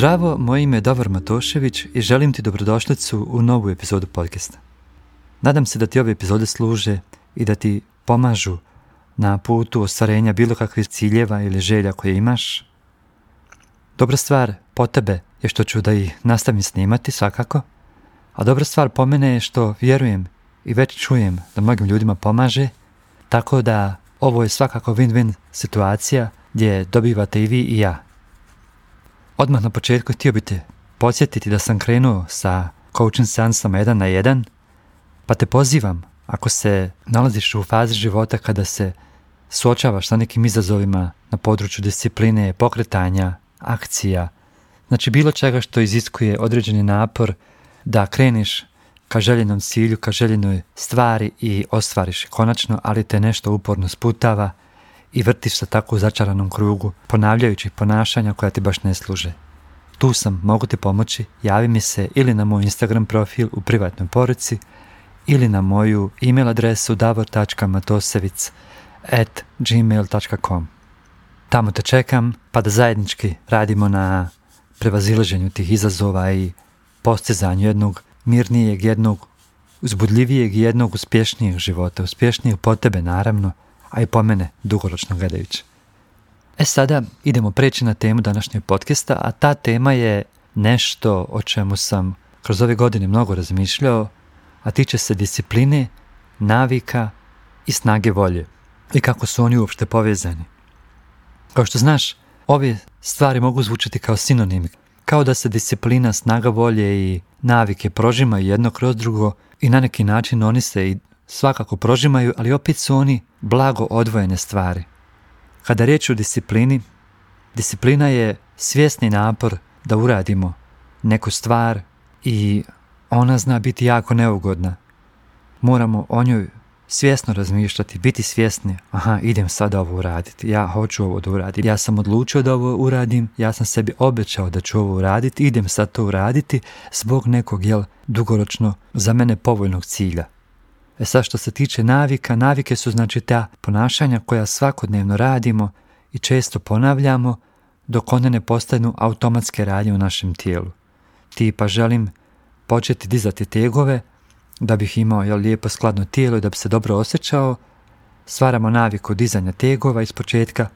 Zdravo, moje ime je Davor Matošević i želim ti dobrodošlicu u novu epizodu podcasta. Nadam se da ti ove epizode služe i da ti pomažu na putu ostvarenja bilo kakvih ciljeva ili želja koje imaš. Dobra stvar po tebe je što ću da i nastavim snimati svakako, a dobra stvar po mene je što vjerujem i već čujem da mnogim ljudima pomaže, tako da ovo je svakako win-win situacija gdje dobivate i vi i ja. Odmah na početku htio bi te podsjetiti da sam krenuo sa coaching seansom 1 na 1, pa te pozivam ako se nalaziš u fazi života kada se suočavaš sa nekim izazovima na području discipline, pokretanja, akcija, znači bilo čega što iziskuje određeni napor da kreniš ka željenom cilju, ka željenoj stvari i ostvariš konačno, ali te nešto uporno sputava – i vrtiš se tako u začaranom krugu, ponavljajući ponašanja koja ti baš ne služe. Tu sam, mogu ti pomoći, javi mi se ili na moj Instagram profil u privatnoj poruci ili na moju email adresu davor.matosevic at gmail.com. Tamo te čekam, pa da zajednički radimo na prevazilaženju tih izazova i postizanju jednog mirnijeg, jednog uzbudljivijeg i jednog uspješnijeg života, uspješnijeg po tebe naravno, a i po mene dugoročno gledajući. E sada idemo preći na temu današnjeg podcasta, a ta tema je nešto o čemu sam kroz ove godine mnogo razmišljao, a tiče se discipline, navika i snage volje i kako su oni uopšte povezani. Kao što znaš, ove stvari mogu zvučati kao sinonimi, kao da se disciplina, snaga volje i navike prožimaju jedno kroz drugo i na neki način oni se i svakako prožimaju, ali opet su oni blago odvojene stvari. Kada riječ o disciplini, disciplina je svjesni napor da uradimo neku stvar i ona zna biti jako neugodna. Moramo o njoj svjesno razmišljati, biti svjesni, aha, idem sada ovo uraditi, ja hoću ovo da uradim, ja sam odlučio da ovo uradim, ja sam sebi obećao da ću ovo uraditi, idem sad to uraditi zbog nekog, jel, dugoročno za mene povoljnog cilja. E sad što se tiče navika, navike su znači ta ponašanja koja svakodnevno radimo i često ponavljamo dok one ne postanu automatske radnje u našem tijelu. Tipa želim početi dizati tegove da bih imao jel, lijepo skladno tijelo i da bi se dobro osjećao, stvaramo naviku dizanja tegova iz početka,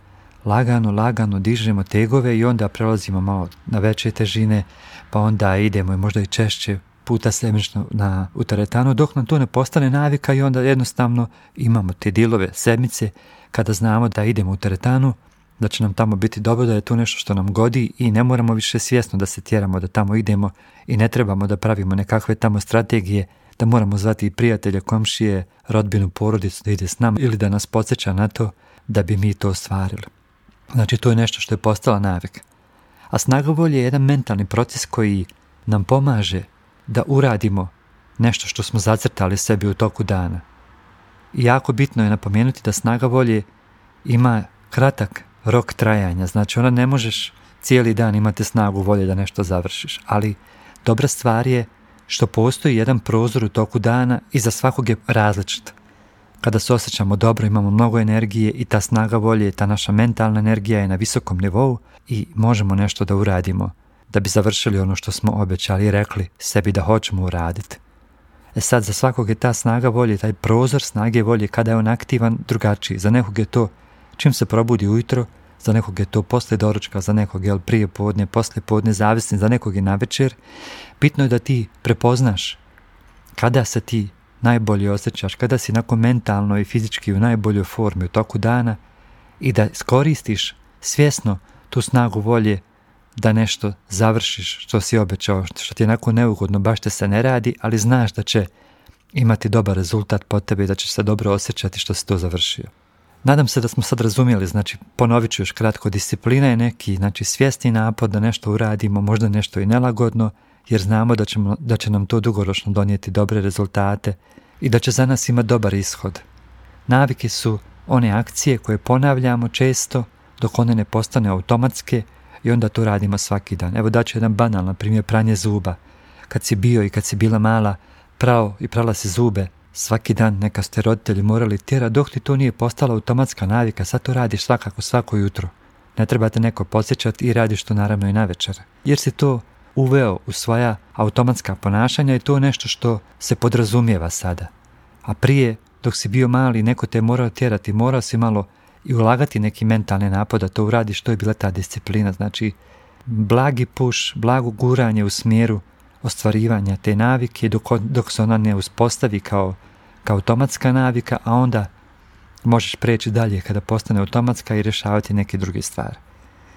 lagano, lagano dižemo tegove i onda prelazimo malo na veće težine, pa onda idemo i možda i češće puta sedmično na, u teretanu, dok nam to ne postane navika i onda jednostavno imamo te dilove sedmice kada znamo da idemo u teretanu, da će nam tamo biti dobro, da je to nešto što nam godi i ne moramo više svjesno da se tjeramo da tamo idemo i ne trebamo da pravimo nekakve tamo strategije da moramo zvati i prijatelja, komšije, rodbinu, porodicu da ide s nama ili da nas podsjeća na to da bi mi to ostvarili. Znači to je nešto što je postala navika A snagovolje je jedan mentalni proces koji nam pomaže da uradimo nešto što smo zacrtali sebi u toku dana. I jako bitno je napomenuti da snaga volje ima kratak rok trajanja, znači ona ne možeš cijeli dan imati snagu volje da nešto završiš, ali dobra stvar je što postoji jedan prozor u toku dana i za svakog je različit. Kada se osjećamo dobro, imamo mnogo energije i ta snaga volje, ta naša mentalna energija je na visokom nivou i možemo nešto da uradimo da bi završili ono što smo obećali i rekli sebi da hoćemo uraditi. E sad, za svakog je ta snaga volje, taj prozor snage volje, kada je on aktivan, drugačiji. Za nekog je to čim se probudi ujutro, za nekog je to posle doročka, za nekog je prije podne, posle podne, zavisni, za nekog je na večer. Bitno je da ti prepoznaš kada se ti najbolje osjećaš, kada si nakon mentalno i fizički u najboljoj formi u toku dana i da skoristiš svjesno tu snagu volje da nešto završiš što si obećao, što ti je onako neugodno, baš te se ne radi, ali znaš da će imati dobar rezultat po tebi i da ćeš se dobro osjećati što si to završio. Nadam se da smo sad razumjeli, znači ponovit ću još kratko, disciplina je neki znači, svjesni napad da nešto uradimo, možda nešto i nelagodno, jer znamo da, ćemo, da će nam to dugoročno donijeti dobre rezultate i da će za nas imati dobar ishod. Navike su one akcije koje ponavljamo često dok one ne postane automatske, i onda to radimo svaki dan. Evo daću jedan banalan primjer pranje zuba. Kad si bio i kad si bila mala, prao i prala si zube, svaki dan neka ste roditelji morali tjera dok ti to nije postala automatska navika, sad to radiš svakako svako jutro. Ne trebate neko posjećati i radiš to naravno i na večer. Jer si to uveo u svoja automatska ponašanja i to je nešto što se podrazumijeva sada. A prije, dok si bio mali, neko te morao tjerati, morao si malo i ulagati neki mentalni napad da to uradi što je bila ta disciplina. Znači, blagi puš, blago guranje u smjeru ostvarivanja te navike dok, dok se ona ne uspostavi kao, kao automatska navika, a onda možeš preći dalje kada postane automatska i rješavati neke druge stvari.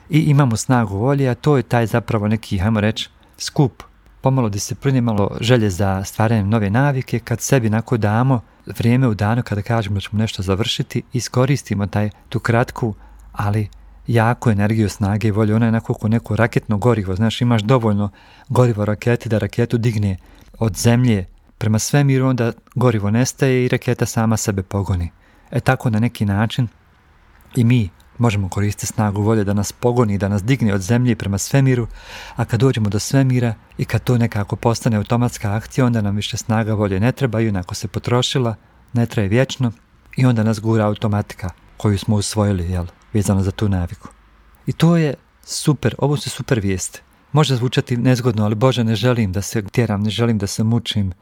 I imamo snagu volje, a to je taj zapravo neki, hajmo reći, skup pomalo se malo želje za stvaranjem nove navike, kad sebi nako damo vrijeme u danu kada kažemo da ćemo nešto završiti, iskoristimo taj, tu kratku, ali jako energiju, snage i volje, ona je onako kao neko raketno gorivo, znaš, imaš dovoljno gorivo rakete da raketu digne od zemlje prema svemiru, onda gorivo nestaje i raketa sama sebe pogoni. E tako na neki način i mi Možemo koristiti snagu volje da nas pogoni, da nas digne od zemlje prema svemiru, a kad dođemo do svemira i kad to nekako postane automatska akcija, onda nam više snaga volje ne treba i se potrošila, ne traje vječno i onda nas gura automatika koju smo usvojili, jel, vezano za tu naviku. I to je super, ovo su super vijeste. Može zvučati nezgodno, ali Bože, ne želim da se tjeram, ne želim da se mučim.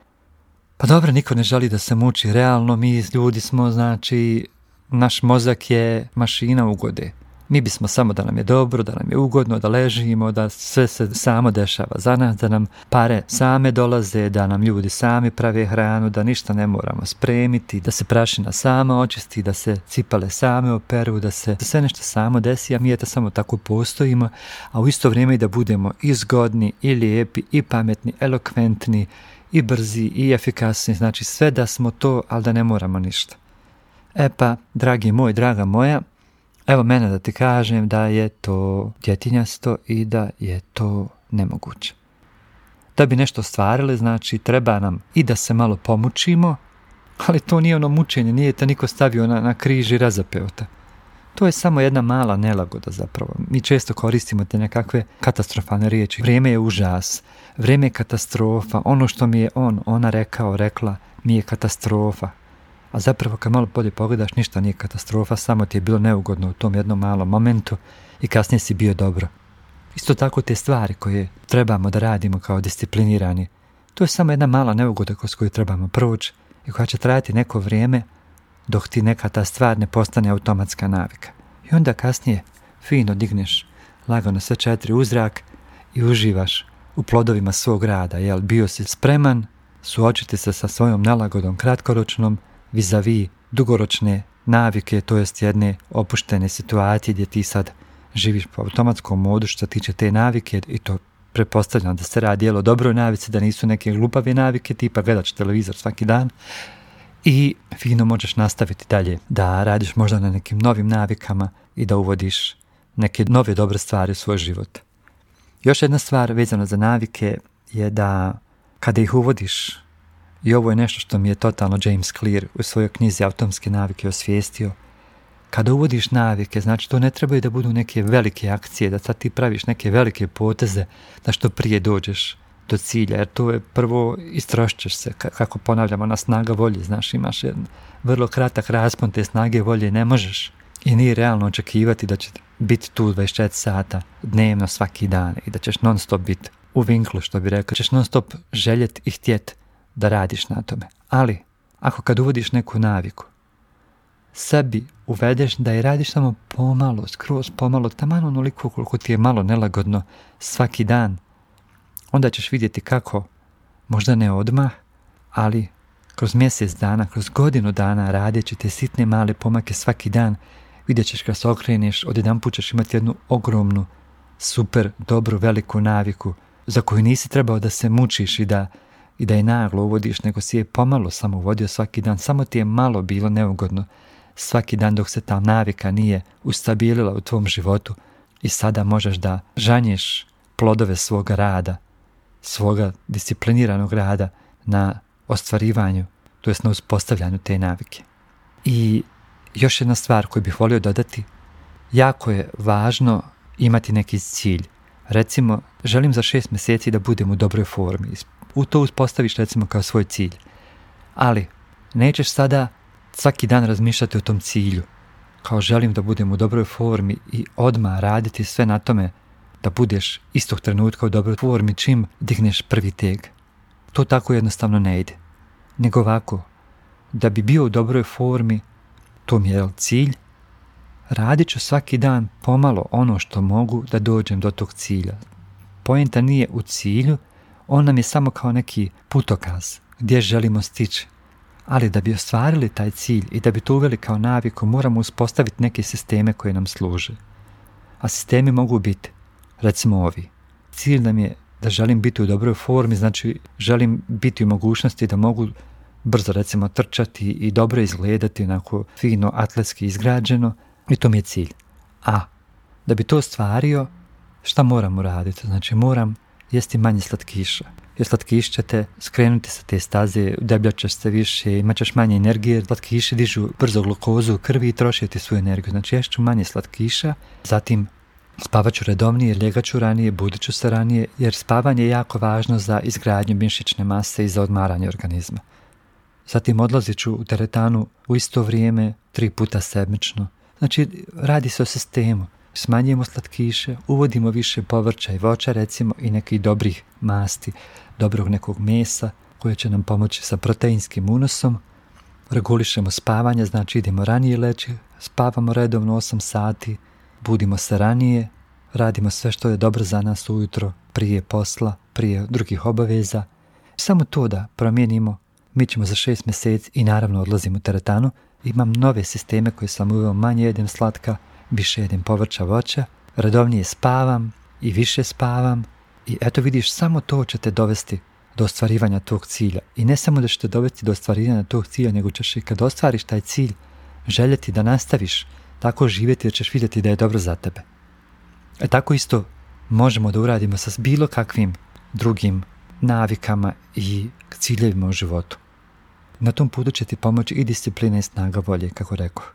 Pa dobro, niko ne želi da se muči. Realno, mi ljudi smo, znači, naš mozak je mašina ugode. Mi bismo samo da nam je dobro, da nam je ugodno, da ležimo, da sve se samo dešava za nas, da nam pare same dolaze, da nam ljudi sami prave hranu, da ništa ne moramo spremiti, da se prašina sama očisti, da se cipale same operu, da se sve nešto samo desi, a mi eto samo tako postojimo, a u isto vrijeme i da budemo i zgodni, i lijepi, i pametni, elokventni, i brzi, i efikasni, znači sve da smo to, ali da ne moramo ništa. E pa, dragi moj, draga moja, evo mene da ti kažem da je to djetinjasto i da je to nemoguće. Da bi nešto stvarili, znači treba nam i da se malo pomučimo, ali to nije ono mučenje, nije te niko stavio na, na križ i razapeo te. To je samo jedna mala nelagoda zapravo. Mi često koristimo te nekakve katastrofalne riječi. Vrijeme je užas, vrijeme je katastrofa, ono što mi je on, ona rekao, rekla, mi je katastrofa a zapravo kad malo bolje pogledaš ništa nije katastrofa, samo ti je bilo neugodno u tom jednom malom momentu i kasnije si bio dobro. Isto tako te stvari koje trebamo da radimo kao disciplinirani, to je samo jedna mala neugoda kroz koju trebamo proći i koja će trajati neko vrijeme dok ti neka ta stvar ne postane automatska navika. I onda kasnije fino digneš lagano sve četiri uzrak i uživaš u plodovima svog rada, jel bio si spreman suočiti se sa svojom nelagodom kratkoročnom, vizavi dugoročne navike, to jest jedne opuštene situacije gdje ti sad živiš po automatskom modu što tiče te navike i to prepostavljam da se radi o dobroj navici, da nisu neke glupave navike tipa gledaš televizor svaki dan i fino možeš nastaviti dalje, da radiš možda na nekim novim navikama i da uvodiš neke nove dobre stvari u svoj život. Još jedna stvar vezana za navike je da kada ih uvodiš i ovo je nešto što mi je totalno James Clear u svojoj knjizi Automske navike osvijestio. Kada uvodiš navike, znači to ne trebaju da budu neke velike akcije, da sad ti praviš neke velike poteze, da što prije dođeš do cilja, jer to je prvo istrošćeš se, kako ponavljamo, na snaga volje, znaš, imaš jedan vrlo kratak raspon te snage volje, ne možeš i nije realno očekivati da će biti tu 24 sata dnevno svaki dan i da ćeš non stop biti u vinklu, što bi rekao, ćeš non stop željeti i htjeti da radiš na tome. Ali, ako kad uvodiš neku naviku, sebi uvedeš da je radiš samo pomalo, skroz pomalo, taman onoliko koliko ti je malo nelagodno svaki dan, onda ćeš vidjeti kako, možda ne odmah, ali kroz mjesec dana, kroz godinu dana radeći te sitne male pomake svaki dan, vidjet ćeš kad se okreneš, odjedan put ćeš imati jednu ogromnu, super, dobru, veliku naviku za koju nisi trebao da se mučiš i da i da je naglo uvodiš, nego si je pomalo samo uvodio svaki dan, samo ti je malo bilo neugodno svaki dan dok se ta navika nije ustabilila u tvom životu i sada možeš da žanješ plodove svoga rada, svoga discipliniranog rada na ostvarivanju, to jest na uspostavljanju te navike. I još jedna stvar koju bih volio dodati, jako je važno imati neki cilj. Recimo, želim za šest mjeseci da budem u dobroj formi u to uspostaviš recimo kao svoj cilj. Ali nećeš sada svaki dan razmišljati o tom cilju. Kao želim da budem u dobroj formi i odma raditi sve na tome da budeš istog trenutka u dobroj formi čim digneš prvi teg. To tako jednostavno ne ide. Nego ovako, da bi bio u dobroj formi, to mi je cilj, radit ću svaki dan pomalo ono što mogu da dođem do tog cilja. Pojenta nije u cilju, on nam je samo kao neki putokaz gdje želimo stići. Ali da bi ostvarili taj cilj i da bi to uveli kao naviku, moramo uspostaviti neke sisteme koje nam služe. A sistemi mogu biti, recimo ovi. Cilj nam je da želim biti u dobroj formi, znači želim biti u mogućnosti da mogu brzo recimo trčati i dobro izgledati onako fino atletski izgrađeno i to mi je cilj. A da bi to ostvario, šta moram uraditi? Znači moram jesti manje slatkiša. Jer slatkišće te skrenuti sa te staze, debljačeš se više, imat ćeš manje energije, slatkiši dižu brzo glukozu u krvi i trošiti svoju energiju. Znači ješću manje slatkiša, zatim Spavat ću redovnije, ljegat ću ranije, budit ću se ranije, jer spavanje je jako važno za izgradnju mišićne mase i za odmaranje organizma. Zatim odlazit ću u teretanu u isto vrijeme, tri puta sedmično. Znači, radi se o sistemu smanjujemo slatkiše, uvodimo više povrća i voća recimo i nekih dobrih masti, dobrog nekog mesa koje će nam pomoći sa proteinskim unosom, regulišemo spavanje, znači idemo ranije leći, spavamo redovno 8 sati, budimo se ranije, radimo sve što je dobro za nas ujutro, prije posla, prije drugih obaveza. Samo to da promijenimo, mi ćemo za šest mjeseci i naravno odlazimo u teretanu, imam nove sisteme koje sam uveo, manje jedem slatka, više jedem povrća voća, redovnije spavam i više spavam i eto vidiš samo to će te dovesti do ostvarivanja tog cilja. I ne samo da će te dovesti do ostvarivanja tog cilja, nego ćeš i kad ostvariš taj cilj željeti da nastaviš tako živjeti jer ćeš vidjeti da je dobro za tebe. E tako isto možemo da uradimo sa bilo kakvim drugim navikama i ciljevima u životu. Na tom putu će ti pomoći i disciplina i snaga volje, kako reko.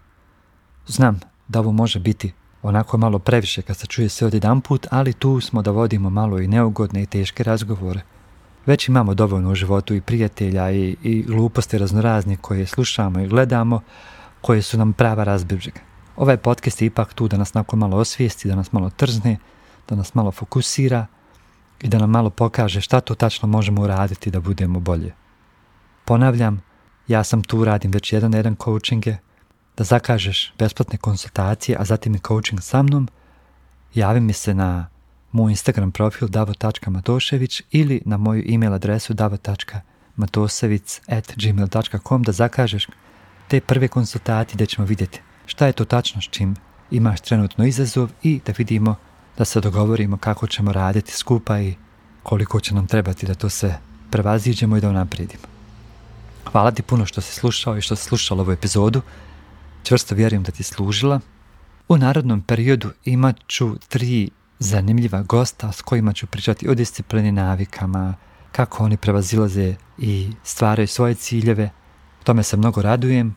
Znam da ovo može biti onako malo previše kad se čuje sve od jedan put, ali tu smo da vodimo malo i neugodne i teške razgovore. Već imamo dovoljno u životu i prijatelja i, i gluposti raznorazne koje slušamo i gledamo, koje su nam prava razbibžega. Ovaj podcast je ipak tu da nas nakon malo osvijesti, da nas malo trzne, da nas malo fokusira i da nam malo pokaže šta to tačno možemo uraditi da budemo bolje. Ponavljam, ja sam tu, radim već jedan na jedan coachinge, da zakažeš besplatne konsultacije, a zatim i coaching sa mnom, javi mi se na moj Instagram profil davo.matošević ili na moju email adresu gmail.com da zakažeš te prve konsultacije da ćemo vidjeti šta je to tačno s čim imaš trenutno izazov i da vidimo da se dogovorimo kako ćemo raditi skupa i koliko će nam trebati da to sve prevaziđemo i da unaprijedimo. Hvala ti puno što si slušao i što si slušao ovu epizodu. Čvrsto vjerujem da ti služila. U narodnom periodu imat ću tri zanimljiva gosta s kojima ću pričati o disciplini navikama, kako oni prevazilaze i stvaraju svoje ciljeve. Tome se mnogo radujem.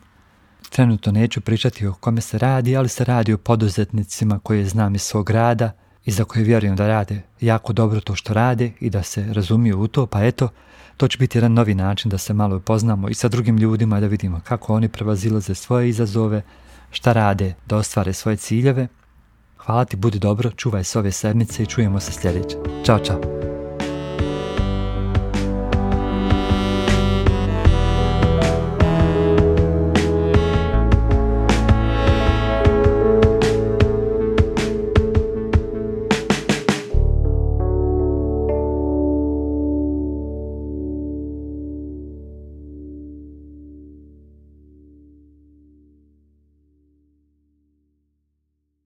Trenutno neću pričati o kome se radi, ali se radi o poduzetnicima koje znam iz svog rada i za koje vjerujem da rade jako dobro to što rade i da se razumiju u to, pa eto, to će biti jedan novi način da se malo upoznamo i sa drugim ljudima da vidimo kako oni prevazilaze svoje izazove, šta rade da ostvare svoje ciljeve. Hvala ti, budi dobro, čuvaj se ove sedmice i čujemo se sljedeće. Ćao, čao!